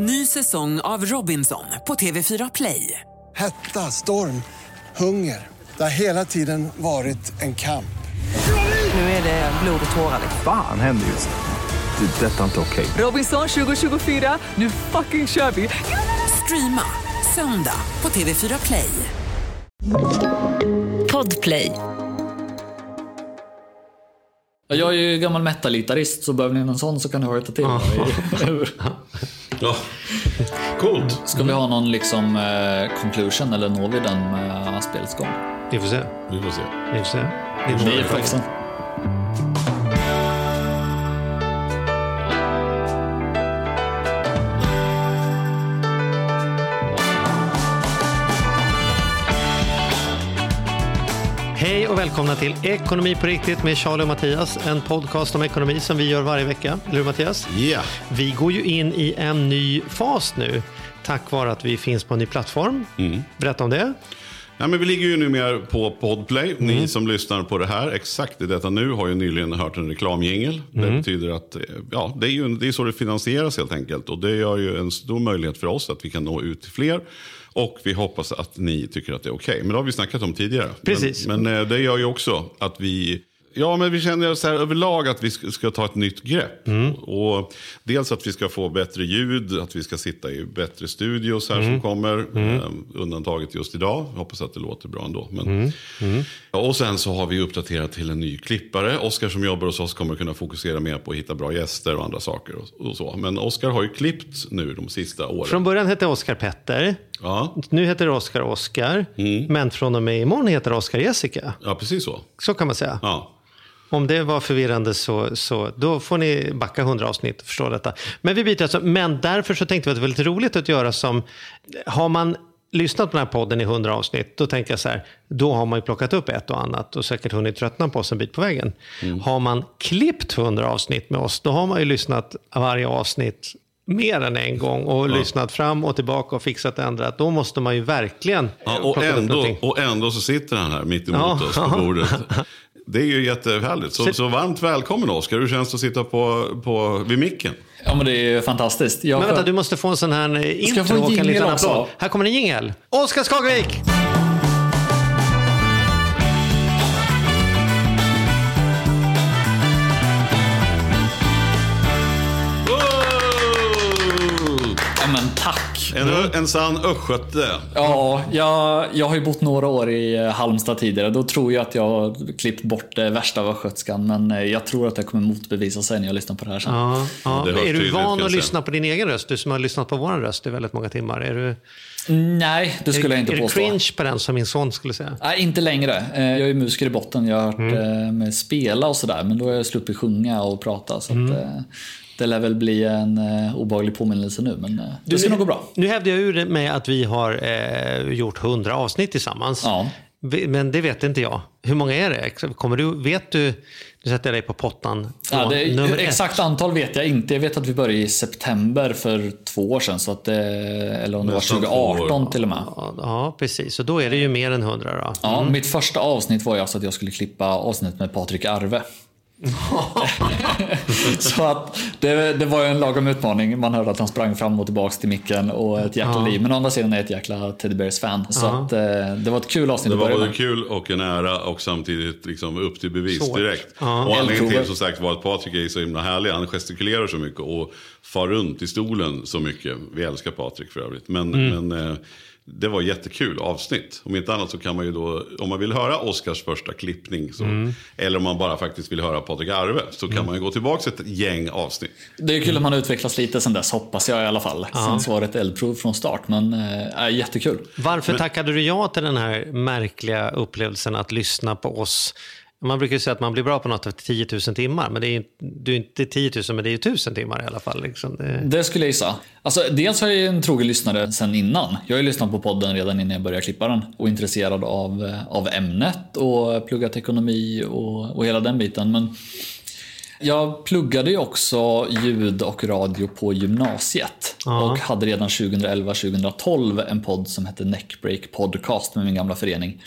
Ny säsong av Robinson på TV4 Play. Hetta, storm, hunger. Det har hela tiden varit en kamp. Nu är det blod och tårar. Fan händer just nu. Det. är Detta är inte okej. Robinson 2024, nu fucking kör vi! Streama söndag på TV4 Play. Podplay. Ja, Jag är ju gammal metal-gitarrist så behöver ni någon sån så kan jag hojta till. Ja. Coolt. Ska vi ha någon liksom eh, conclusion eller når vi den med spelets gång? Vi får se. Vi får se. Vi får se. Vi är på exen. Hej och välkomna till Ekonomi på riktigt med Charlie och Mattias. En podcast om ekonomi som vi gör varje vecka. Eller hur Mattias? Ja. Vi går ju in i en ny fas nu. Tack vare att vi finns på en ny plattform. Berätta om det. Ja, men vi ligger ju numera på Podplay. Mm. Ni som lyssnar på det här exakt i detta nu har ju nyligen hört en reklamjingel. Det Mm. betyder att eh, ja, det är, ju, det är så det finansieras helt enkelt. Och det gör ju en stor möjlighet för oss att vi kan nå ut till fler. Och vi hoppas att ni tycker att det är okej. Men det har vi snackat om tidigare. Precis. Men, men eh, det gör ju också att vi Ja, men vi känner så här överlag att vi ska, ta ett nytt grepp. Mm. Och dels att vi ska få bättre ljud, att vi ska sitta i bättre studios här Mm. som kommer. Eh, undantaget just idag. Jag hoppas att det låter bra ändå. Men... Mm. Ja, och sen så har vi uppdaterat till en ny klippare. Oskar som jobbar hos oss kommer kunna fokusera mer på att hitta bra gäster och andra saker. Och, och så. Men Oskar har ju klippt nu de sista åren. Från början hette Oskar Petter. Ja, Nu heter det Oskar Oskar. Men från och med imorgon heter det Oskar Jessica. ja, precis så. Så kan man säga. Ja. Om det var förvirrande så, så då får ni backa 100 avsnitt och förstå detta. Men vi byter alltså. Men därför så tänkte vi att det var lite roligt att göra som, har man lyssnat på den här podden i 100 avsnitt, då tänker jag så här, då har man ju plockat upp ett och annat och säkert hunnit tröttna på oss en bit på vägen. Har man klippt 100 avsnitt med oss, då har man ju lyssnat varje avsnitt mer än en gång och lyssnat fram och tillbaka och fixat och ändrat. Då måste man ju verkligen Ja, och, plocka upp ändå, någonting. och ändå så sitter han här mitt emot Ja. oss på bordet. Det är ju jättehärligt. Så, så varmt välkommen Oskar. Hur känns det att sitta på, på, vid micken? Ja men det är fantastiskt. Jag Men vänta, du måste få en sån här eh, Ska jag få intro en och en liten också? applåd. Här kommer en jingel. Oskar Skagvik! En, en sann östgöte. Ja, jag, jag har ju bott några år i eh, Halmstad tidigare. Då tror jag att jag har klippt bort det värsta av östgötskan. Men eh, jag tror att det kommer motbevisa sig när jag lyssnar på det här sen. Ja, ja. Det Är du tydligt, van att lyssna på din egen röst? Du som har lyssnat på vår röst i väldigt många timmar. Är du, Nej, det skulle jag inte är du påstå. cringe på den som min son skulle säga? Nej, inte längre. Eh, Jag är musiker i botten. Jag har hört Mm. eh, med spela och sådär. Men då har jag sluppit sjunga och prata. Så Mm. att, eh, det lär väl bli en eh, obehaglig påminnelse nu. Men eh, det ska nog gå bra. Nu hävdar jag ur med att vi har eh, gjort 100 avsnitt tillsammans. Ja. Men det vet inte jag. Hur många är det? Kommer du, vet du, nu sätter jag dig på pottan. Ja, det, nummer ett. exakt antal vet jag inte. Jag vet att vi började i september för två år sedan. Så att, det- eller om det var Nästan två 2018 år. till och med. Ja, Ja, precis. Så då är det ju mer än 100 då. Ja, Mitt första avsnitt var ju alltså att jag skulle klippa avsnittet med Patrik Arve. så att det, det var ju en lagom utmaning. Man hörde att han sprang fram och tillbaka till micken och ett jäkla liv. Men å andra sidan är jag ett jäkla Teddy Bears-fan. Så att, eh, det var ett kul avsnitt Det att var börja både med. kul och en ära och samtidigt liksom upp till bevis Svårt. direkt. Ja. Och anledningen till som sagt var att Patrik är så himla härlig. Han gestikulerar så mycket och far runt i stolen så mycket. Vi älskar Patrik för övrigt. Men, Mm. men eh, det var jättekul avsnitt. Om inte annat så kan man ju då, om man vill höra Oscars första klippning. Så, Mm. Eller om man bara faktiskt vill höra Patrik Arve. Så kan man ju gå tillbaka ett gäng avsnitt. Det är kul att man utvecklas lite sen dess, hoppas jag i alla fall. Sen så var det ett eldprov från start, men äh, jättekul. Varför tackade du ja till den här märkliga upplevelsen att lyssna på oss? Man brukar säga att man blir bra på något efter 10 000 timmar, men det är ju är inte 10 000, men det är ju 1000 timmar i alla fall. Liksom. Det... Det skulle jag gissa. Alltså, dels har jag en trogen lyssnare sen innan. Jag har ju lyssnat på podden redan innan jag började klippa den och intresserad av, eh, av ämnet och pluggat ekonomi och, och hela den biten. Men jag pluggade ju också ljud och radio på gymnasiet och hade redan 2011-2012 en podd som hette Neckbreak Podcast med min gamla förening.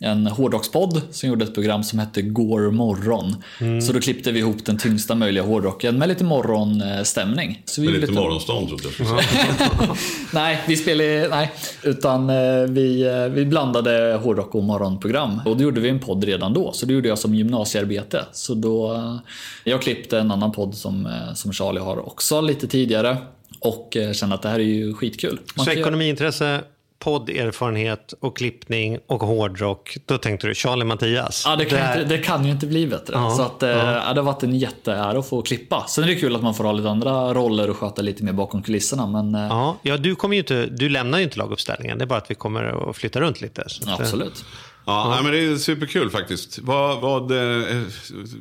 En hårdrockspodd som gjorde ett program som hette Går morgon. Mm. Så då klippte vi ihop den tyngsta möjliga hårdrocken med lite morgonstämning. Så vi Med gjorde lite morgonstånd trodde jag. nej, vi spelade, nej, utan eh, vi, eh, vi blandade hårdrock och morgonprogram. Och då gjorde vi en podd redan då, så det gjorde jag som gymnasiearbete. Så då, eh, jag klippte en annan podd som, som Charlie har också lite tidigare. Och kände att det här är ju skitkul. Man Så ekonomiintresse, podderfarenhet och klippning och hårdrock. Då tänkte du Charlie Mattias. Ja, det kan, här- inte, det kan ju inte bli bättre. Ja, så att, eh, ja. det har varit en jätteära att få klippa. Sen är det kul att man får ha lite andra roller och sköta lite mer bakom kulisserna. Men eh, Ja, ja du, kommer inte, du lämnar ju inte laguppställningen. Det är bara att vi kommer att flytta runt lite. Eh, absolut. Ja, nej, men det är superkul faktiskt. Vad, vad, eh,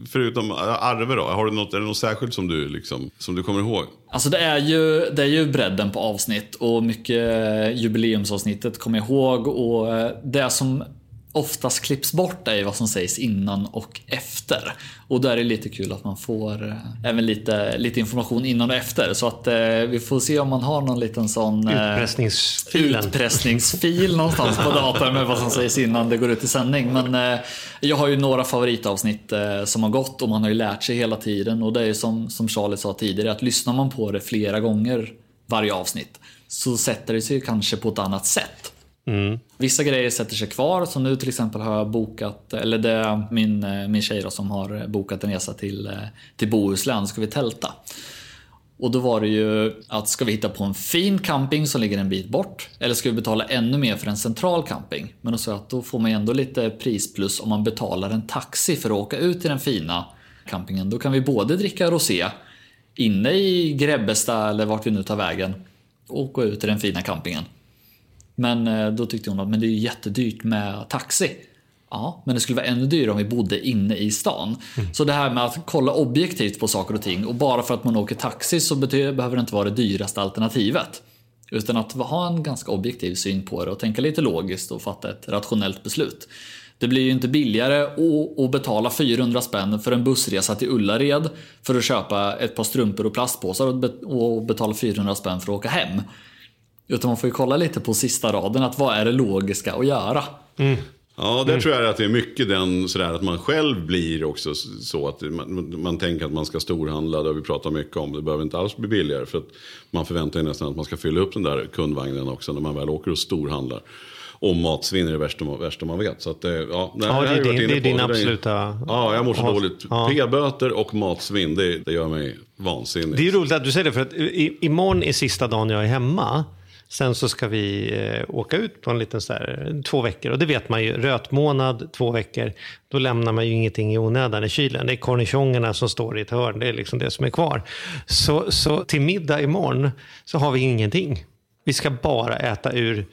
förutom Arve då, har du något, är det något särskilt som du, liksom, som du kommer ihåg? Alltså det är, ju, det är ju bredden på avsnitt och mycket jubileumsavsnittet kommer jag ihåg. Och eh, det som oftast klipps bort är vad som sägs innan och efter. Och där är det lite kul att man får eh, även lite, lite information innan och efter. Så att eh, vi får se om man har någon liten sån... eh, utpressningsfil någonstans på datorn med vad som sägs innan det går ut i sändning. Men eh, jag har ju några favoritavsnitt eh, som har gått och man har ju lärt sig hela tiden. Och det är ju som, som Charlie sa tidigare att lyssnar man på det flera gånger varje avsnitt så sätter det sig kanske på ett annat sätt. Mm. Vissa grejer sätter sig kvar, som nu till exempel har jag bokat, eller det är min, eh, min tjej då, som har bokat en resa till, eh, till Bohuslän, ska vi tälta. Och då var det ju att ska vi hitta på en fin camping som ligger en bit bort? Eller ska vi betala ännu mer för en central camping? Men då sa jag att då får man ju ändå lite prisplus om man betalar en taxi för att åka ut till den fina campingen. Då kan vi både dricka rosé inne i Grebbestad eller vart vi nu tar vägen och gå ut till den fina campingen. Men eh, då tyckte hon att men det är jättedyrt med taxi. Ja, men det skulle vara ännu dyrare om vi bodde inne i stan. Så det här med att kolla objektivt på saker och ting och bara för att man åker taxi så behöver det inte vara det dyraste alternativet. Utan att ha en ganska objektiv syn på det och tänka lite logiskt och fatta ett rationellt beslut. Det blir ju inte billigare att- betala 400 spänn för en bussresa till Ullared för att köpa ett par strumpor och plastpåsar och betala 400 spänn för att åka hem. Utan man får ju kolla lite på sista raden, att vad är det logiska att göra? Ja, där tror jag att det är mycket den sådär att man själv blir också så att man, man tänker att man ska storhandla, det har vi pratat mycket om. Det behöver inte alls bli billigare för att man förväntar sig nästan att man ska fylla upp den där kundvagnen också när man väl åker och storhandlar. Och matsvinn är det värsta, värsta man vet. Så att, eh, ja, Ja, det är din- det är din absoluta- Ja, jag mår så Ja. dåligt. Ja. P-böter och matsvinn, det, det gör mig vansinnig. Det är roligt att du säger det, för att i, imorgon är sista dagen jag är hemma. Sen så ska vi eh, åka ut på en liten så här, två veckor. Och det vet man ju, rötmånad, två veckor. Då lämnar man ju ingenting i onödan i kylen. Det är cornichongerna som står i ett hörn, det är liksom det som är kvar. Så, så till middag imorgon så har vi ingenting. Vi ska bara äta ur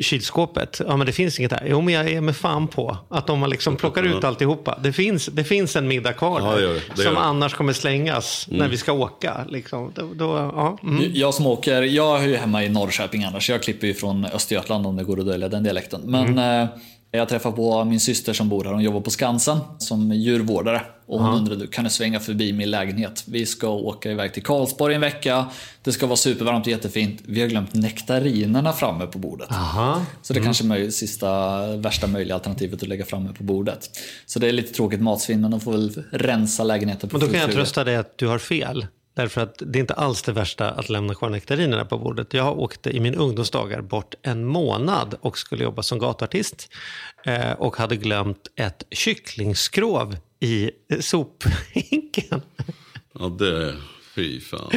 kylskåpet. Ja, men det finns inget där. Jo, men jag är med fan på att om man liksom plockar ut alltihopa. Det finns, det finns en middag kvar Ja, där det gör det. Som annars kommer slängas när vi ska åka. Liksom. Då, då, ja. mm. Jag som åker, jag är ju hemma i Norrköping annars. Jag klipper ju från Östergötland om det går att dölja den dialekten. Men eh, jag träffar på min syster som bor här. Hon jobbar på Skansen som djurvårdare. Och hon undrade, kan du svänga förbi min lägenhet? Vi ska åka iväg till Karlsborg en vecka. Det ska vara supervarmt och jättefint. Vi har glömt nektarinerna framme på bordet. Aha. Så det kanske är sista, värsta möjliga alternativet att lägga framme på bordet. Så det är lite tråkigt matsvinn, men de får väl rensa lägenheten på Men då kan jag trösta dig att du har fel. Därför att det är inte alls det värsta att lämna stjärnnektarinerna på bordet. Jag åkte i min ungdomsdagar bort en månad och skulle jobba som gatuartist. Eh, och hade glömt ett kycklingskrov i eh, sophinken. Ja, det... Fy fan.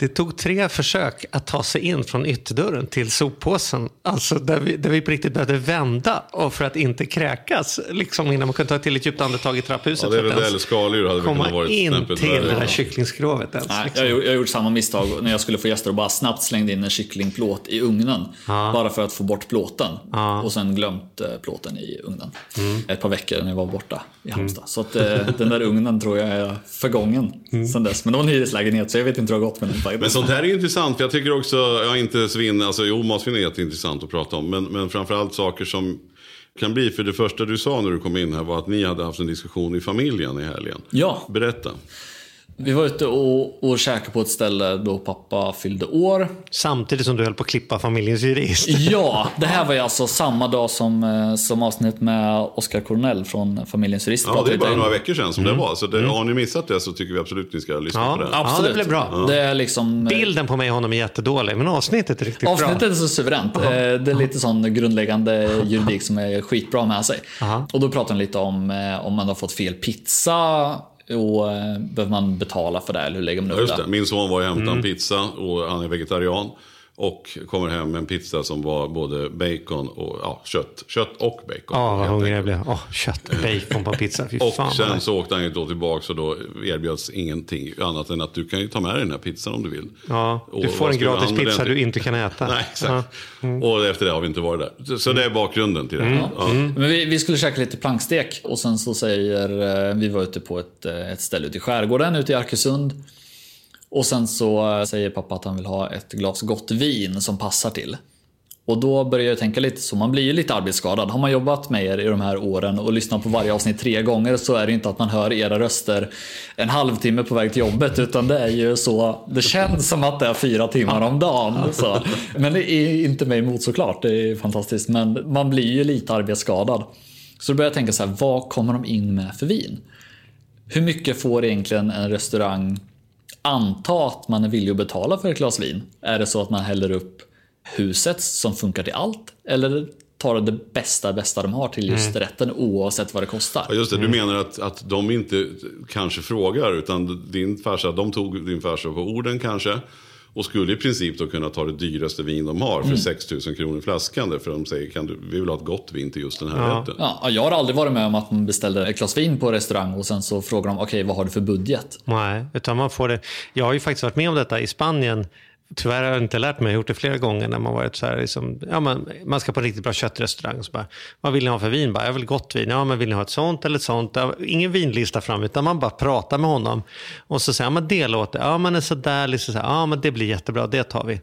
Det tog tre försök att ta sig in från ytterdörren till soppåsen. Alltså där vi, där vi på riktigt behövde vända och för att inte kräkas. Liksom innan man kunde ta till ett djupt andetag i trapphuset. Ja, det är väl eller skaldjur hade väl kunnat komma varit in till värre. det här kycklingskrovet ens. Nej, liksom. jag, har gjort- jag gjort samma misstag när jag skulle få gäster och bara snabbt slängde in en kycklingplåt i ugnen. Bara för att få bort plåten. Och sen glömt eh, plåten i ugnen. Mm. Ett par veckor när jag var borta i Halmstad. Så att, eh, den där ugnen tror jag är förgången Mm. sen dess. Men det var en hyreslägenhet så jag vet inte hur det har gått med den. Men sånt här är intressant. För jag tycker också, jag inte svinn, alltså jo matsvinn är jätteintressant att prata om. Men, men framförallt saker som kan bli, för det första du sa när du kom in här var att ni hade haft en diskussion i familjen i helgen. Ja. Berätta. Vi var ute och, och käkade på ett ställe då pappa fyllde år. Samtidigt som du höll på att klippa familjens jurist. Ja, det här var ju alltså samma dag som, eh, som avsnitt med Oscar Cornell från Familjens jurist. Ja, det är bara några veckor sedan som det var. Så det, har ni missat det så tycker vi absolut ni ska lyssna Ja, på det. ja. Absolut. det blev bra. Det är liksom... Bilden på mig och honom är jättedålig, men avsnittet är riktigt Avsnittet bra. är så suveränt. Eh, Det är lite sån grundläggande juridik som är skitbra med sig. Aha. Och då pratar han lite om eh, om man har fått fel pizza och eh, behöver man betala för det eller hur lägger man Ja, upp just det? det. Min son var och hämtade Mm. en pizza och han är vegetarian. Och kommer hem med en pizza som var både bacon och ja, kött. Kött och bacon. Ja, vad hungrig jag blev. Åh, kött, bacon på pizza. Fy Och fan. sen så åkte han ju då tillbaka och då erbjöds ingenting annat än att du kan ju ta med dig den här pizzan om du vill. Ja, Och du vad får en gratis pizza du inte kan äta. Nej, exakt. Ja. Mm. Och efter det har vi inte varit där. Så, så det är bakgrunden till det. här. Ja. Men vi, vi skulle käka lite plankstek och sen så säger eh, vi var ute på ett, eh, ett ställe ute i skärgården ute i Arkösund. Och sen så eh, säger pappa att han vill ha ett glas gott vin som passar till. Och då börjar jag tänka lite så, man blir ju lite arbetsskadad. Har man jobbat med er i de här åren och lyssnat på varje avsnitt tre gånger så är det inte att man hör era röster en halvtimme på väg till jobbet utan det är ju så, det känns som att det är fyra timmar om dagen. Så. Men det är inte mig emot såklart, det är fantastiskt. Men man blir ju lite arbetsskadad. Så då börjar jag tänka så här, vad kommer de in med för vin? Hur mycket får egentligen en restaurang anta att man är villig att betala för ett glas vin? Är det så att man häller upp huset som funkar till allt? Eller tar det bästa, bästa de har till just rätten oavsett vad det kostar? Ja, just det. Du menar att, att de inte kanske frågar utan din farsa, de tog din farsa på orden kanske. Och skulle i princip då kunna ta det dyraste vin de har för 6 000 kronor flaskan. För de säger kan du, vi vill ha ett gott vin till just den här rätten. Ja, jag har aldrig varit med om att man beställde ett glas vin på restaurang och sen så frågar de okej vad har du för budget? Nej, utan man får det. Jag har ju faktiskt varit med om detta i Spanien. Tyvärr har jag inte lärt mig, jag har gjort det flera gånger när man varit så här, liksom, ja, man, man ska på en riktigt bra köttrestaurang. Så bara, vad vill ni ha för vin? Bara, jag vill gott vin. Ja, men vill ni ha ett sånt eller ett sånt? Ja, Ingen vinlista fram, utan man bara pratar med honom. Och så säger han, men det låter, ja men är sådär, liksom så här, ja men det blir jättebra, det tar vi.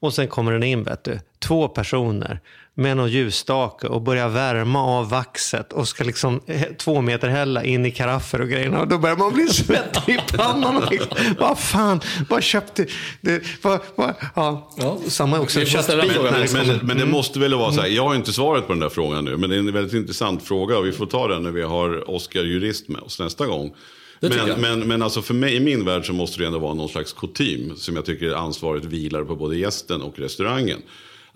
Och sen kommer den in, vet du, två personer med någon ljusstake och börjar värma av vaxet och ska liksom två meter hälla in i karaffer och grejerna. Och då börjar man bli svettig i pannan. Liksom, vad fan, vad köpte det? Vad, vad, ja. Ja. Samma också. Frågan. Men, men, men det måste väl vara så här, jag har inte svaret på den där frågan nu, men det är en väldigt intressant fråga och vi får ta den när vi har Oskar Jurist med oss nästa gång. Men, men, men alltså för mig, i min värld så måste det ändå vara någon slags kutym som jag tycker ansvaret vilar på både gästen och restaurangen.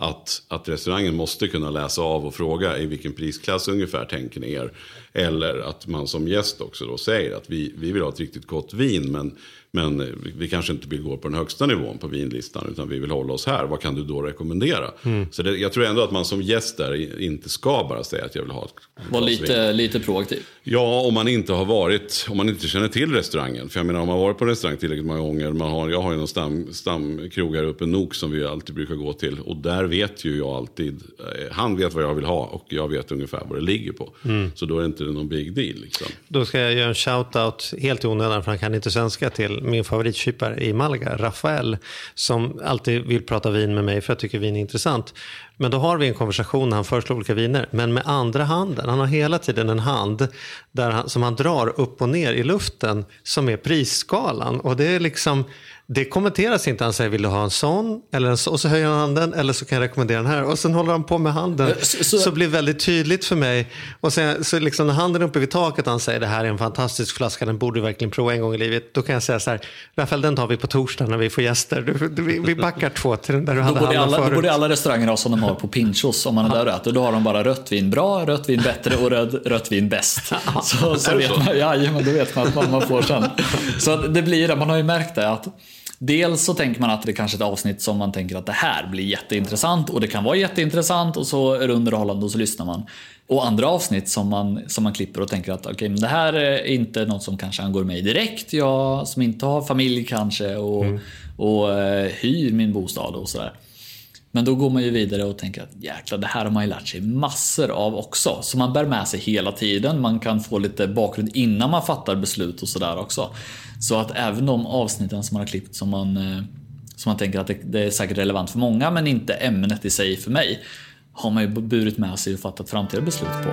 Att, att restaurangen måste kunna läsa av och fråga i vilken prisklass ungefär tänker ni er. Eller att man som gäst också då säger att vi, vi vill ha ett riktigt gott vin men, men vi- vi kanske inte vill gå på den högsta nivån på vinlistan utan vi vill hålla oss här. Vad kan du då rekommendera? Så det, jag tror ändå att man som gäst där inte ska bara säga att jag vill ha ett Var vin. lite, lite proaktiv. Ja, om man inte har varit, om man inte känner till restaurangen. För jag menar, om man har varit på restaurang tillräckligt många gånger. Man har, jag har ju någon stam, stamkrog här uppe, Nok, som vi alltid brukar gå till. Och där vet ju jag alltid, eh, han vet vad jag vill ha och jag vet ungefär vad det ligger på. Så då är det inte någon big deal. Liksom. Då ska jag göra en shout-out helt i onödan för han kan inte svenska till min favoritkypare i Malaga, Rafael. Som alltid vill prata vin med mig för jag tycker vin är intressant. Men då har vi en konversation när han föreslår olika viner. Men med andra handen. Han har hela tiden en hand där han, som han drar upp och ner i luften som är prisskalan. Och det är liksom... Det kommenteras inte. Han säger vill du ha en sån? Eller en så, och så höjer han handen. Eller så kan jag rekommendera den här. Och sen håller han på med handen. Så- Så, så- blir väldigt tydligt för mig. Och sen, så liksom när handen är uppe vid taket han säger det här är en fantastisk flaska. Den borde du verkligen prova en gång i livet. Då kan jag säga så här. Rafael den tar vi på torsdag när vi får gäster. Du, du, vi- vi backar två till den där du Då hade borde, handen alla, då förut. borde alla restauranger ha som de har på Pinchos om man är där och äter. Då har de bara rött vin bra, rött vin bättre och röd, rött vin bäst. Så, så vet man, ja, men då vet man att man, man får sen. Så det blir det, man har ju märkt det att Dels så tänker man att det kanske är ett avsnitt som man tänker att det här blir jätteintressant och det kan vara jätteintressant och så är det underhållande och så lyssnar man. Och andra avsnitt som man, som man klipper och tänker att okej, men det här är inte något som kanske angår mig direkt. Jag som inte har familj kanske och, och eh, hyr min bostad och sådär. Men då går man ju vidare och tänker att jäklar, det här har man ju lärt sig massor av också. Så man bär med sig hela tiden. Man kan få lite bakgrund innan man fattar beslut och sådär också. Så att även de avsnitten som man har klippt som man, eh, som man tänker att det, det är säkert relevant för många men inte ämnet i sig för mig. Har man ju burit med sig och fattat framtida beslut på.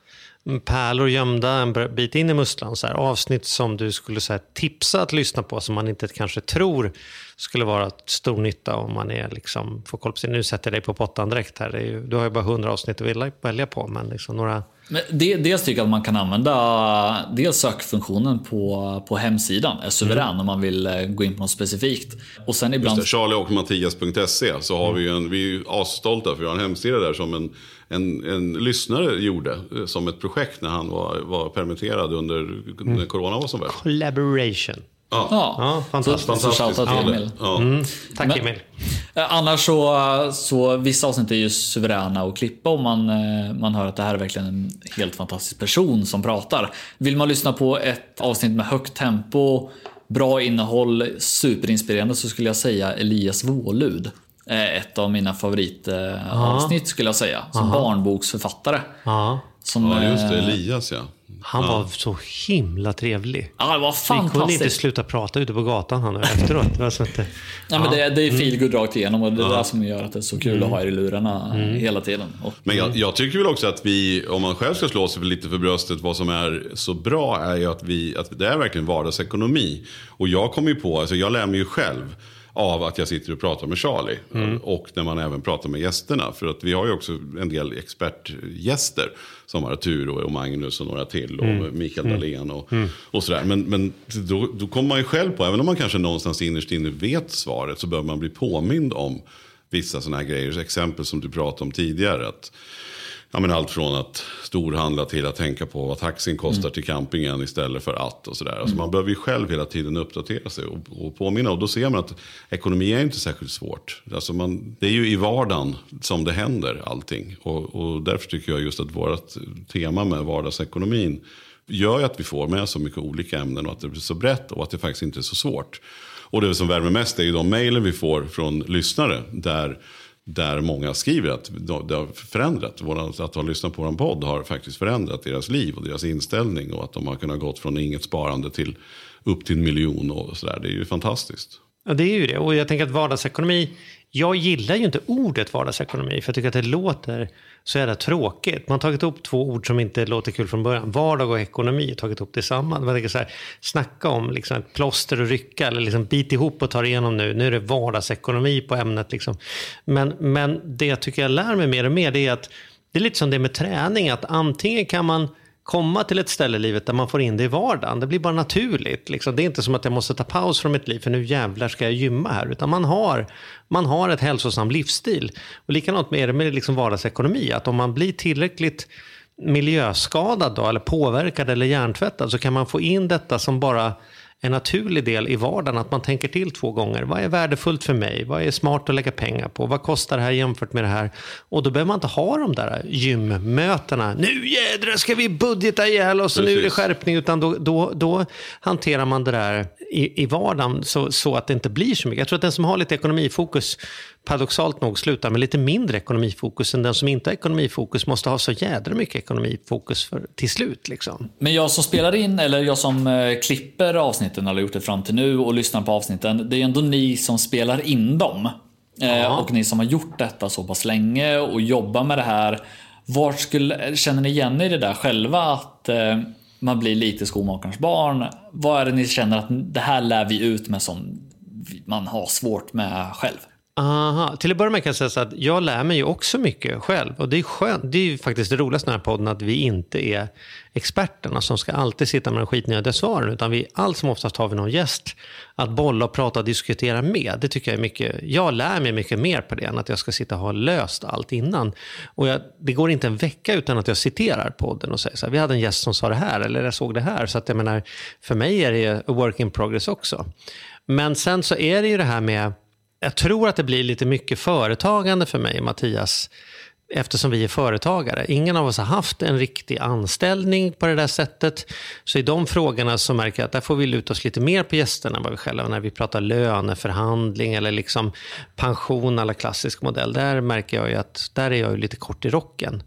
Mm, pärlor gömda en bit in i musslan? Så här, avsnitt som du skulle så här, tipsa att lyssna på som man inte kanske tror skulle vara stor nytta om man är, liksom, får koll på sig. Nu sätter jag dig på pottan direkt här. Det är ju, du har ju bara hundra avsnitt att välja- välja på. Men liksom några... Men det, dels tycker jag att man kan använda dels sökfunktionen på, på hemsidan, är suverän om man vill eh, gå in på något specifikt. Och sen ibland... Just det, Charlie och Mattias.se så har vi ju en, vi är ju asstolta för vi har en hemsida där som en, en, en lyssnare gjorde eh, som ett projekt när han var, var permitterad under när corona var som värst. Collaboration. Ja, Ja, fantastiskt. Så, så till Emil. Ja. Tack Men- Emil. Eh, Annars så, så vissa avsnitt är ju suveräna att klippa om man, eh, man hör att det här är verkligen en helt fantastisk person som pratar. Vill man lyssna på ett avsnitt med högt tempo, bra innehåll, superinspirerande så skulle jag säga Elias Vålud. Eh, Ett av mina favoritavsnitt skulle jag säga. Som barnboksförfattare. Ja, Som, ja, just det. Elias ja. Han var så himla trevlig. Ja, det var Vi kunde inte fantastiskt. sluta prata ute på gatan han efteråt. Det var så att det, Ja, men det, det är Mm. feelgood rakt igenom och det är det som gör att det är så kul att ha er i lurarna Mm. hela tiden. Och, Men jag, jag tycker väl också att vi, om man själv ska slå sig lite för bröstet, vad som är så bra är ju att, vi, att det är verkligen vardagsekonomi. Och jag kommer ju på, alltså jag lär mig ju själv av att jag sitter och pratar med Charlie. Och när man även pratar med gästerna. För att vi har ju också en del expertgäster. Som Arturo och Magnus och några till. Och Mikael Dahlén och, och sådär. Men, men då, då kommer man ju själv på, även om man kanske någonstans innerst inne vet svaret. Så behöver man bli påmind om vissa sådana här grejer. Exempel som du pratade om tidigare. Att, ja, men allt från att storhandla till att tänka på vad taxin kostar till campingen istället för att. och sådär. Alltså Man behöver ju själv hela tiden uppdatera sig och, och påminna. Och då ser man att ekonomi är inte särskilt svårt. Alltså man, det är ju i vardagen som det händer allting. Och, och därför tycker jag just att vårt tema med vardagsekonomin gör ju att vi får med så mycket olika ämnen och att det blir så brett och att det faktiskt inte är så svårt. Och det som värmer mest är ju de mejlen vi får från lyssnare där, där många skriver att det har förändrat. Att ha lyssnat på vår podd har faktiskt förändrat deras liv och deras inställning och att de har kunnat gått från inget sparande till upp till en miljon och sådär. Det är ju fantastiskt. Ja, det är ju det. Och jag tänker att vardagsekonomi, jag gillar ju inte ordet vardagsekonomi för jag tycker att det låter så jävla tråkigt. Man har tagit upp två ord som inte låter kul från början. Vardag och ekonomi, tagit upp tillsammans. Man tänker så här, snacka om liksom ett plåster och rycka eller liksom bit ihop och ta igenom nu. Nu är det vardagsekonomi på ämnet. Liksom. Men, men det jag tycker jag lär mig mer och mer det är att det är lite som det med träning. Att antingen kan man komma till ett ställe i livet där man får in det i vardagen. Det blir bara naturligt. Liksom. Det är inte som att jag måste ta paus från mitt liv för nu jävlar ska jag gymma här. Utan man har, man har ett hälsosam livsstil. Och likadant med det med liksom vardagsekonomi. Att om man blir tillräckligt miljöskadad då, eller påverkad eller hjärntvättad så kan man få in detta som bara en naturlig del i vardagen att man tänker till två gånger. Vad är värdefullt för mig? Vad är smart att lägga pengar på? Vad kostar det här jämfört med det här? Och då behöver man inte ha de där gymmötena. Nu jädrar ska vi budgeta ihjäl oss och nu är det skärpning. Utan då, då, då hanterar man det där i, i vardagen så, så att det inte blir så mycket. Jag tror att den som har lite ekonomifokus paradoxalt nog slutar med lite mindre ekonomifokus än den som inte har ekonomifokus måste ha så jädra mycket ekonomifokus för, till slut. Liksom. Men jag som spelar in, eller jag som eh, klipper avsnitten, eller gjort det fram till nu och lyssnar på avsnitten, det är ändå ni som spelar in dem. Eh, och ni som har gjort detta så pass länge och jobbar med det här. Vart skulle, känner ni igen i det där själva? Att eh, man blir lite skomakarens barn. Vad är det ni känner att det här lär vi ut med som man har svårt med själv? Aha. Till att börja med kan jag säga så att jag lär mig ju också mycket själv. Och det är skönt. Det är ju faktiskt det roligaste med den här podden, att vi inte är experterna som ska alltid sitta med de skitnödiga svaren. Utan vi, allt som oftast har vi någon gäst att bolla, och prata och diskutera med. Det tycker jag är mycket, jag lär mig mycket mer på det än att jag ska sitta och ha löst allt innan. Och jag, det går inte en vecka utan att jag citerar podden och säger så här, vi hade en gäst som sa det här, eller jag såg det här. Så att jag menar, för mig är det a work in progress också. Men sen så är det ju det här med jag tror att det blir lite mycket företagande för mig och Mattias eftersom vi är företagare. Ingen av oss har haft en riktig anställning på det där sättet. Så i de frågorna så märker jag att där får vi luta oss lite mer på gästerna än vad vi själva. När vi pratar löneförhandling eller liksom pension alla klassisk modell. Där märker jag ju att där är jag lite kort i rocken.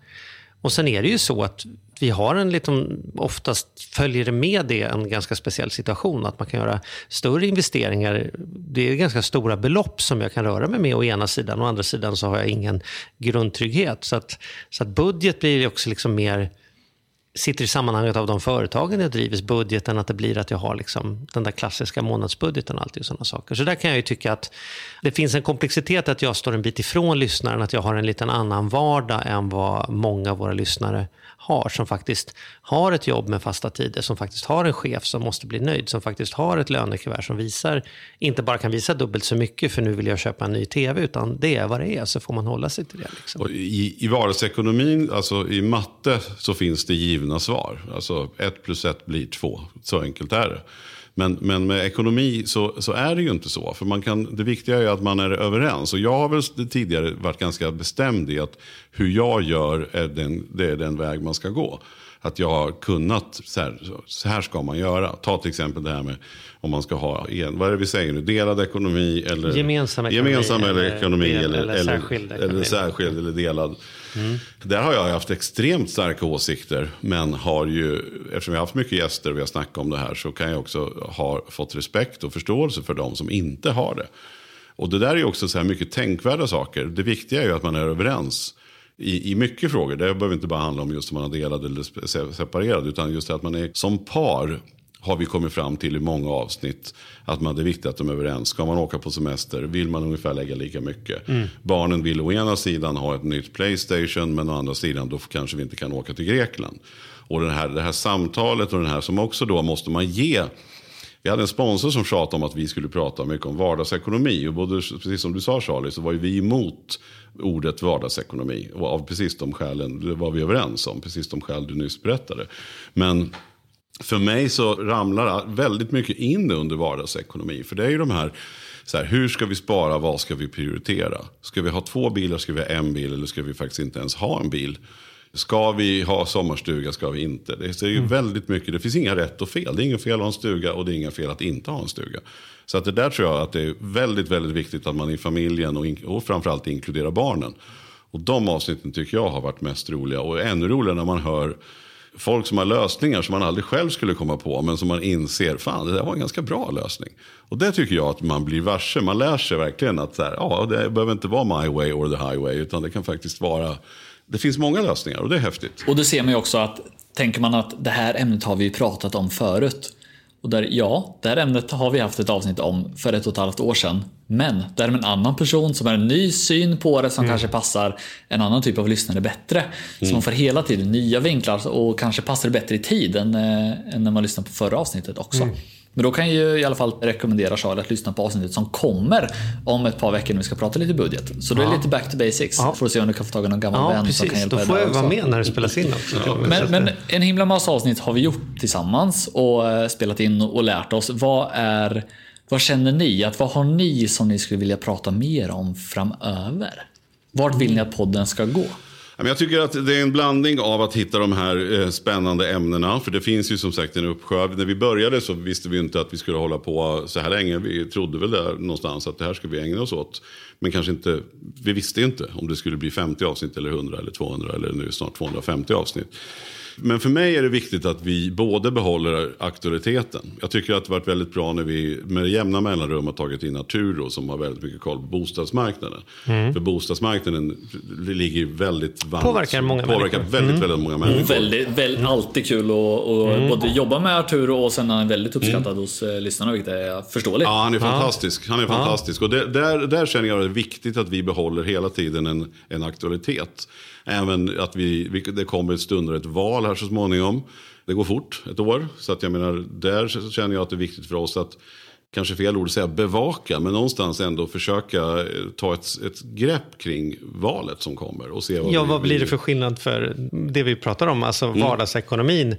Och sen är det ju så att vi har en liten, oftast följer det med det en ganska speciell situation. Att man kan göra större investeringar. Det är ganska stora belopp som jag kan röra mig med å ena sidan. Å andra sidan så har jag ingen grundtrygghet. Så att, så att budget blir också liksom mer sitter i sammanhanget av de företagen jag driver. budgeten att det blir att jag har liksom den där klassiska månadsbudgeten och alltid sådana saker. Så där kan jag ju tycka att det finns en komplexitet att jag står en bit ifrån lyssnaren, att jag har en liten annan vardag än vad många av våra lyssnare har, som faktiskt har ett jobb med fasta tider, som faktiskt har en chef som måste bli nöjd, som faktiskt har ett lönekuvert som visar, inte bara kan visa dubbelt så mycket för nu vill jag köpa en ny tv, utan det är vad det är, så får man hålla sig till det. Liksom. Och i, I vardagsekonomin, alltså i matte, så finns det givna svar. Alltså ett plus ett blir två, så enkelt är det. Men, men med ekonomi så, så är det ju inte så. För man kan, det viktiga är att man är överens. Och jag har väl tidigare varit ganska bestämd i att hur jag gör är den, det är den väg man ska gå. Att jag har kunnat, så här, så här ska man göra. Ta till exempel det här med om man ska ha, en, vad är det vi säger nu, delad ekonomi eller gemensam ekonomi, gemensam eller, ekonomi del, eller, eller, eller, särskild, eller, ekonomi. särskild eller delad. Mm. Där har jag haft extremt starka åsikter. Men har ju, eftersom jag har haft mycket gäster och vi har snackat om det här så kan jag också ha fått respekt och förståelse för de som inte har det. Och det där är också så här mycket tänkvärda saker. Det viktiga är ju att man är överens i, i mycket frågor. Det behöver inte bara handla om just om man är delad eller separerad. Utan just att man är som par har vi kommit fram till i många avsnitt. Att man, det är viktigt att de är överens. Ska man åka på semester vill man ungefär lägga lika mycket. Mm. Barnen vill å ena sidan ha ett nytt Playstation. Men å andra sidan då kanske vi inte kan åka till Grekland. Och den här, det här samtalet och den här som också då måste man ge. Vi hade en sponsor som tjatade om att vi skulle prata mycket om vardagsekonomi. Och både, precis som du sa Charlie, så var ju vi emot ordet vardagsekonomi. Och av precis de skälen, det var vi överens om, precis de skäl du nyss berättade. Men för mig så ramlar väldigt mycket in under vardagsekonomi. För det är ju de här, så här, hur ska vi spara, vad ska vi prioritera? Ska vi ha två bilar, ska vi ha en bil eller ska vi faktiskt inte ens ha en bil? Ska vi ha sommarstuga, ska vi inte? Det är ju mm. väldigt mycket, det finns inga rätt och fel. Det är inga fel att ha en stuga och det är inga fel att inte ha en stuga. Så att det där tror jag att det är väldigt, väldigt viktigt att man i familjen och, och framförallt inkluderar barnen. Och de avsnitten tycker jag har varit mest roliga. Och ännu roligare när man hör folk som har lösningar som man aldrig själv skulle komma på. Men som man inser, fan det där var en ganska bra lösning. Och det tycker jag att man blir varse. Man lär sig verkligen att så här, ja, det behöver inte vara my way or the highway. Utan det kan faktiskt vara, det finns många lösningar och det är häftigt. Och det ser man ju också att, tänker man att det här ämnet har vi ju pratat om förut. Och där, ja, det här ämnet har vi haft ett avsnitt om för ett och ett halvt år sedan. Men där med en annan person som har en ny syn på det som kanske passar en annan typ av lyssnare bättre. Så man får hela tiden nya vinklar och kanske passar det bättre i tid än, eh, än när man lyssnar på förra avsnittet också. Men då kan jag ju i alla fall rekommendera Charlie att lyssna på avsnittet som kommer om ett par veckor när vi ska prata lite budget. Så då är det lite back to basics. Ja. Får se om du kan få tag i någon gammal Ja, vän som kan hjälpa Då dig får där jag vara med när det spelas in också. Men, men en himla massa avsnitt har vi gjort tillsammans och eh, spelat in och lärt oss. Vad är vad känner ni? Att vad har ni som ni skulle vilja prata mer om framöver? Vart vill ni att podden ska gå? Jag tycker att det är en blandning av att hitta de här eh, spännande ämnena. För det finns ju som sagt en uppsjö. När vi började så visste vi inte att vi skulle hålla på så här länge. Vi trodde väl där någonstans att det här ska vi ägna oss åt. Men kanske inte, vi visste inte om det skulle bli 50 avsnitt eller 100 eller 200 eller nu snart 250 avsnitt. Men för mig är det viktigt att vi både behåller aktualiteten. Jag tycker att det har varit väldigt bra när vi med jämna mellanrum har tagit in Arturo som har väldigt mycket koll på bostadsmarknaden. För bostadsmarknaden ligger väldigt varmt. Påverkar många påverkar människor. väldigt, väldigt många människor. Väldigt, väldigt, alltid kul att och både jobba med Arturo och sen är han väldigt uppskattad hos eh, lyssnarna vilket är förståeligt. Ja, han är fantastisk. Han är fantastisk. Och det, där, där känner jag att det är viktigt att vi behåller hela tiden en, en aktualitet. Även att vi, vi, det kommer ett stunder ett val här så småningom. Det går fort, ett år. Så att jag menar, där så känner jag att det är viktigt för oss att, kanske fel ord att säga bevaka, men någonstans ändå försöka eh, ta ett, ett grepp kring valet som kommer. Och se vad Ja, vad blir det för skillnad för det vi pratar om, alltså Mm. vardagsekonomin?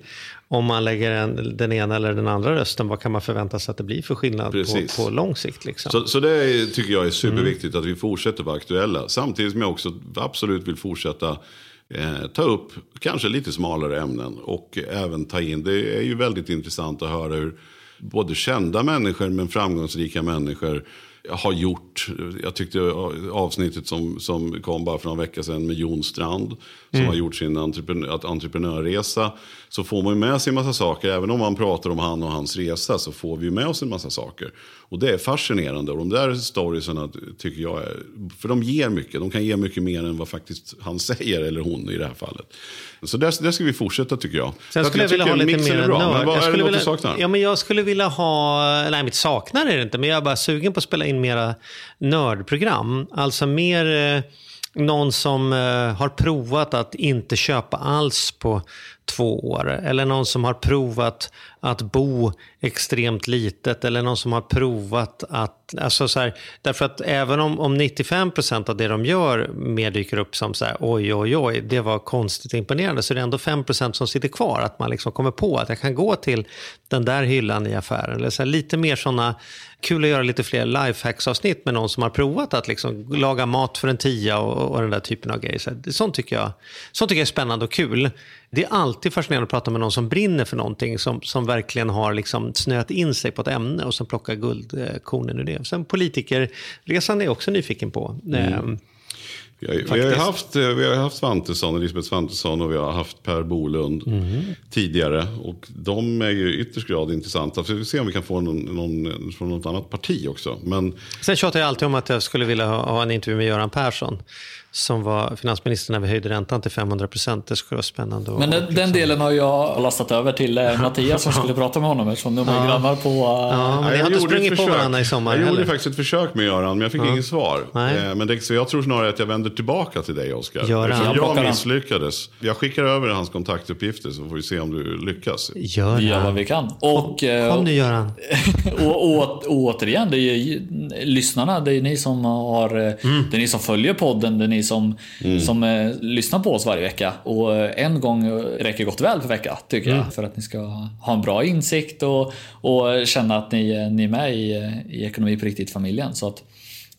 Om man lägger en, den ena eller den andra rösten, vad kan man förvänta sig att det blir för skillnad på, Precis. på lång sikt? Liksom? Så, så det är, tycker jag är superviktigt att vi fortsätter vara aktuella. Samtidigt som jag också absolut vill fortsätta eh, ta upp kanske lite smalare ämnen. Och även ta in, det är ju väldigt intressant att höra hur både kända människor men framgångsrika människor har gjort. Jag tyckte avsnittet som, som kom bara för några veckor sedan med Jon Strand. Som har gjort sin entreprenör, entreprenörresa. Så får man ju med sig en massa saker. Även om man pratar om han och hans resa så får vi ju med oss en massa saker. Och det är fascinerande. Och de där storiesarna tycker jag är... För de ger mycket. De kan ge mycket mer än vad faktiskt han säger, eller hon i det här fallet. Så där, där ska vi fortsätta tycker jag. Sen skulle jag att vilja ha lite mer bra. nörd. Vad jag är det vilja, du saknar? Ja, men jag skulle vilja ha, nej mitt saknar är det inte, men jag är bara sugen på att spela in mera nördprogram. Alltså mer eh, någon som eh, har provat att inte köpa alls på två år. Eller någon som har provat att bo extremt litet. Eller någon som har provat att, alltså så här, därför att även om, om 95% av det de gör mer dyker upp som så här, oj oj oj, det var konstigt imponerande. Så det är ändå 5% som sitter kvar. Att man liksom kommer på att jag kan gå till den där hyllan i affären. Eller så här, lite mer sådana, kul att göra lite fler lifehacks-avsnitt med någon som har provat att liksom laga mat för en tia och, och den där typen av grejer. Så här, sånt, tycker jag, sånt tycker jag är spännande och kul. Det är alltid fascinerande att prata med någon som brinner för någonting, som, som verkligen har liksom snöat in sig på ett ämne och som plockar guldkornen ur det. Sen politikerresan är jag också nyfiken på. Ehm, Vi har, vi har haft, eh, vi har haft Svantesson, Elisabeth Svantesson och vi har haft Per Bolund tidigare. Och de är ju ytterst grad intressanta. Så vi får se om vi kan få någon, någon från något annat parti också. Men Sen tjatar jag alltid om att jag skulle vilja ha, ha en intervju med Göran Persson som var finansminister när vi höjde räntan till 500 procent. Det skulle vara spännande. Men den, liksom- den delen har jag lastat över till eh, Mattias som skulle prata med honom eftersom de är grannar på... eh, Ja, men ni jag har inte gjorde sprungit på varandra i sommar Jag gjorde heller. faktiskt ett försök med Göran, men jag fick inget svar. Nej. Eh, Men det, så jag tror snarare att jag vänder tillbaka till dig, Oskar. Göran. Jag Jag misslyckades. Jag skickar över hans kontaktuppgifter så får vi se om du lyckas. Gör Vi gör vad vi kan. Och, eh, Kom nu Göran. och, och, och återigen, det är ju lyssnarna, det är ni som har eh, Det är ni som följer podden, det är ni som, som eh, lyssnar på oss varje vecka. Och eh, en gång räcker gott väl per vecka, tycker jag. För att ni ska ha en bra insikt och, och känna att ni, eh, ni är med i, eh, i Ekonomi på riktigt-familjen. Så att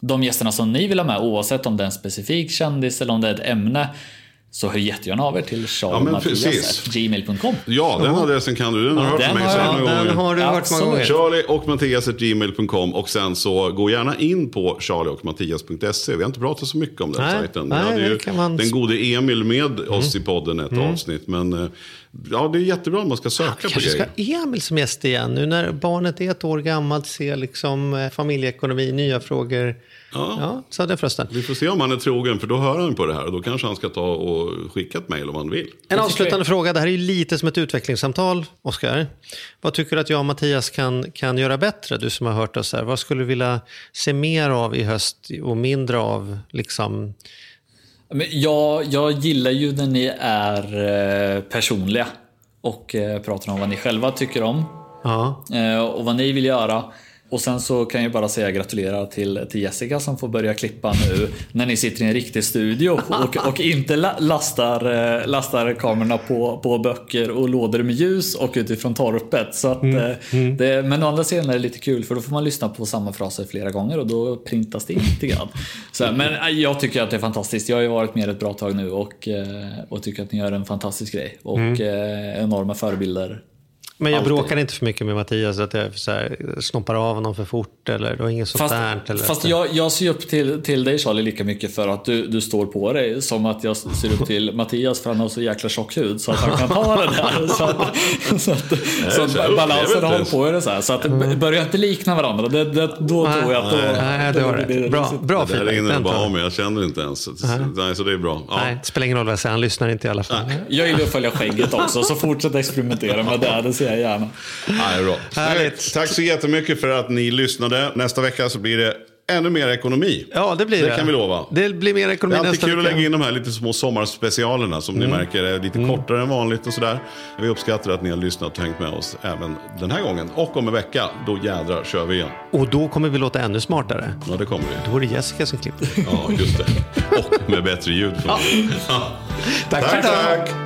de gästerna som ni vill ha med, oavsett om det är en specifik kändis eller om det är ett ämne, så hör jättegärna av er till Ja, men precis. charliemattias.gmail.com. Ja, den adressen kan du. Den har du hört den från mig har så många Den gånger. har du hört många gånger. Charlie och Mattias gmail.com och sen så gå gärna in på charlieochmattias.se. Vi har inte pratat så mycket om den Nej, sajten. nej, Vi hade ju kan man- den gode Emil med oss i podden ett avsnitt. Men eh, ja, det är jättebra om man ska söka på Kanske ska grejer. ha Emil som gäst igen nu när barnet är ett år gammalt, ser liksom eh, familjeekonomi, nya frågor. Ja, så hade jag förresten. Vi får se om han är trogen, för då hör han på det här. Och då kanske han ska ta och skicka ett mejl om han vill. En avslutande fråga. Det här är ju lite som ett utvecklingssamtal, Oskar. Vad tycker du att jag och Mattias kan, kan göra bättre? Du som har hört oss här. Vad skulle du vilja se mer av i höst och mindre av? Liksom... Men jag, jag gillar ju när ni är eh, personliga och eh, pratar om vad ni själva tycker om Ja. eh, och vad ni vill göra. Och sen så kan jag bara säga gratulerar till, till Jessica som får börja klippa nu när ni sitter i en riktig studio och, och inte la, lastar, eh, lastar kamerorna på, på böcker och lådor med ljus och utifrån torpet. Så att, Mm, eh, Det, men å andra sidan är det lite kul för då får man lyssna på samma fraser flera gånger och då printas det in lite grann. Så, men eh, jag tycker att det är fantastiskt. Jag har ju varit med ett bra tag nu och, och tycker att ni gör en fantastisk grej. Och Mm. enorma förebilder. Men jag Alltid. bråkar inte för mycket med Mattias, att jag så här, snoppar av honom för fort eller det var inget sånt Fast, där. Eller fast jag, jag ser upp till, till dig Charlie lika mycket för att du, du står på dig som att jag ser upp till Mattias för han har så jäkla tjock hud så att han kan ta det där. Så att, så att, så att så jag balansen håller inte på det så här. Så att det börjar inte likna varandra. Det, det, då tror jag att då... Nej, det var det. Bra, bra Det feedback. rinner tar bara jag. av mig, jag känner inte ens. Så, nej, så det är bra. Ja. Nej, det spelar ingen roll vad jag säger, han lyssnar inte i alla fall. Jag gillar att följa skägget också så fortsätt experimentera med det. Det ser jag gärna. Nej, bra. Härligt. Tack så jättemycket för att ni lyssnade. Nästa vecka så blir det ännu mer ekonomi. Ja, det blir det. Det kan vi lova. Det blir mer Det ekonomi är alltid nästa kul att vecka. lägga in de här lite små sommarspecialerna som Mm. ni märker är lite kortare än vanligt och sådär. Vi uppskattar att ni har lyssnat och hängt med oss även den här gången. Och om en vecka, då jädrar kör vi igen. Och då kommer vi låta ännu smartare. Ja, det kommer vi. Då är det Jessica som klipper. Ja, just det. Och med bättre ljud. Från ja. Tack, Tack, tack.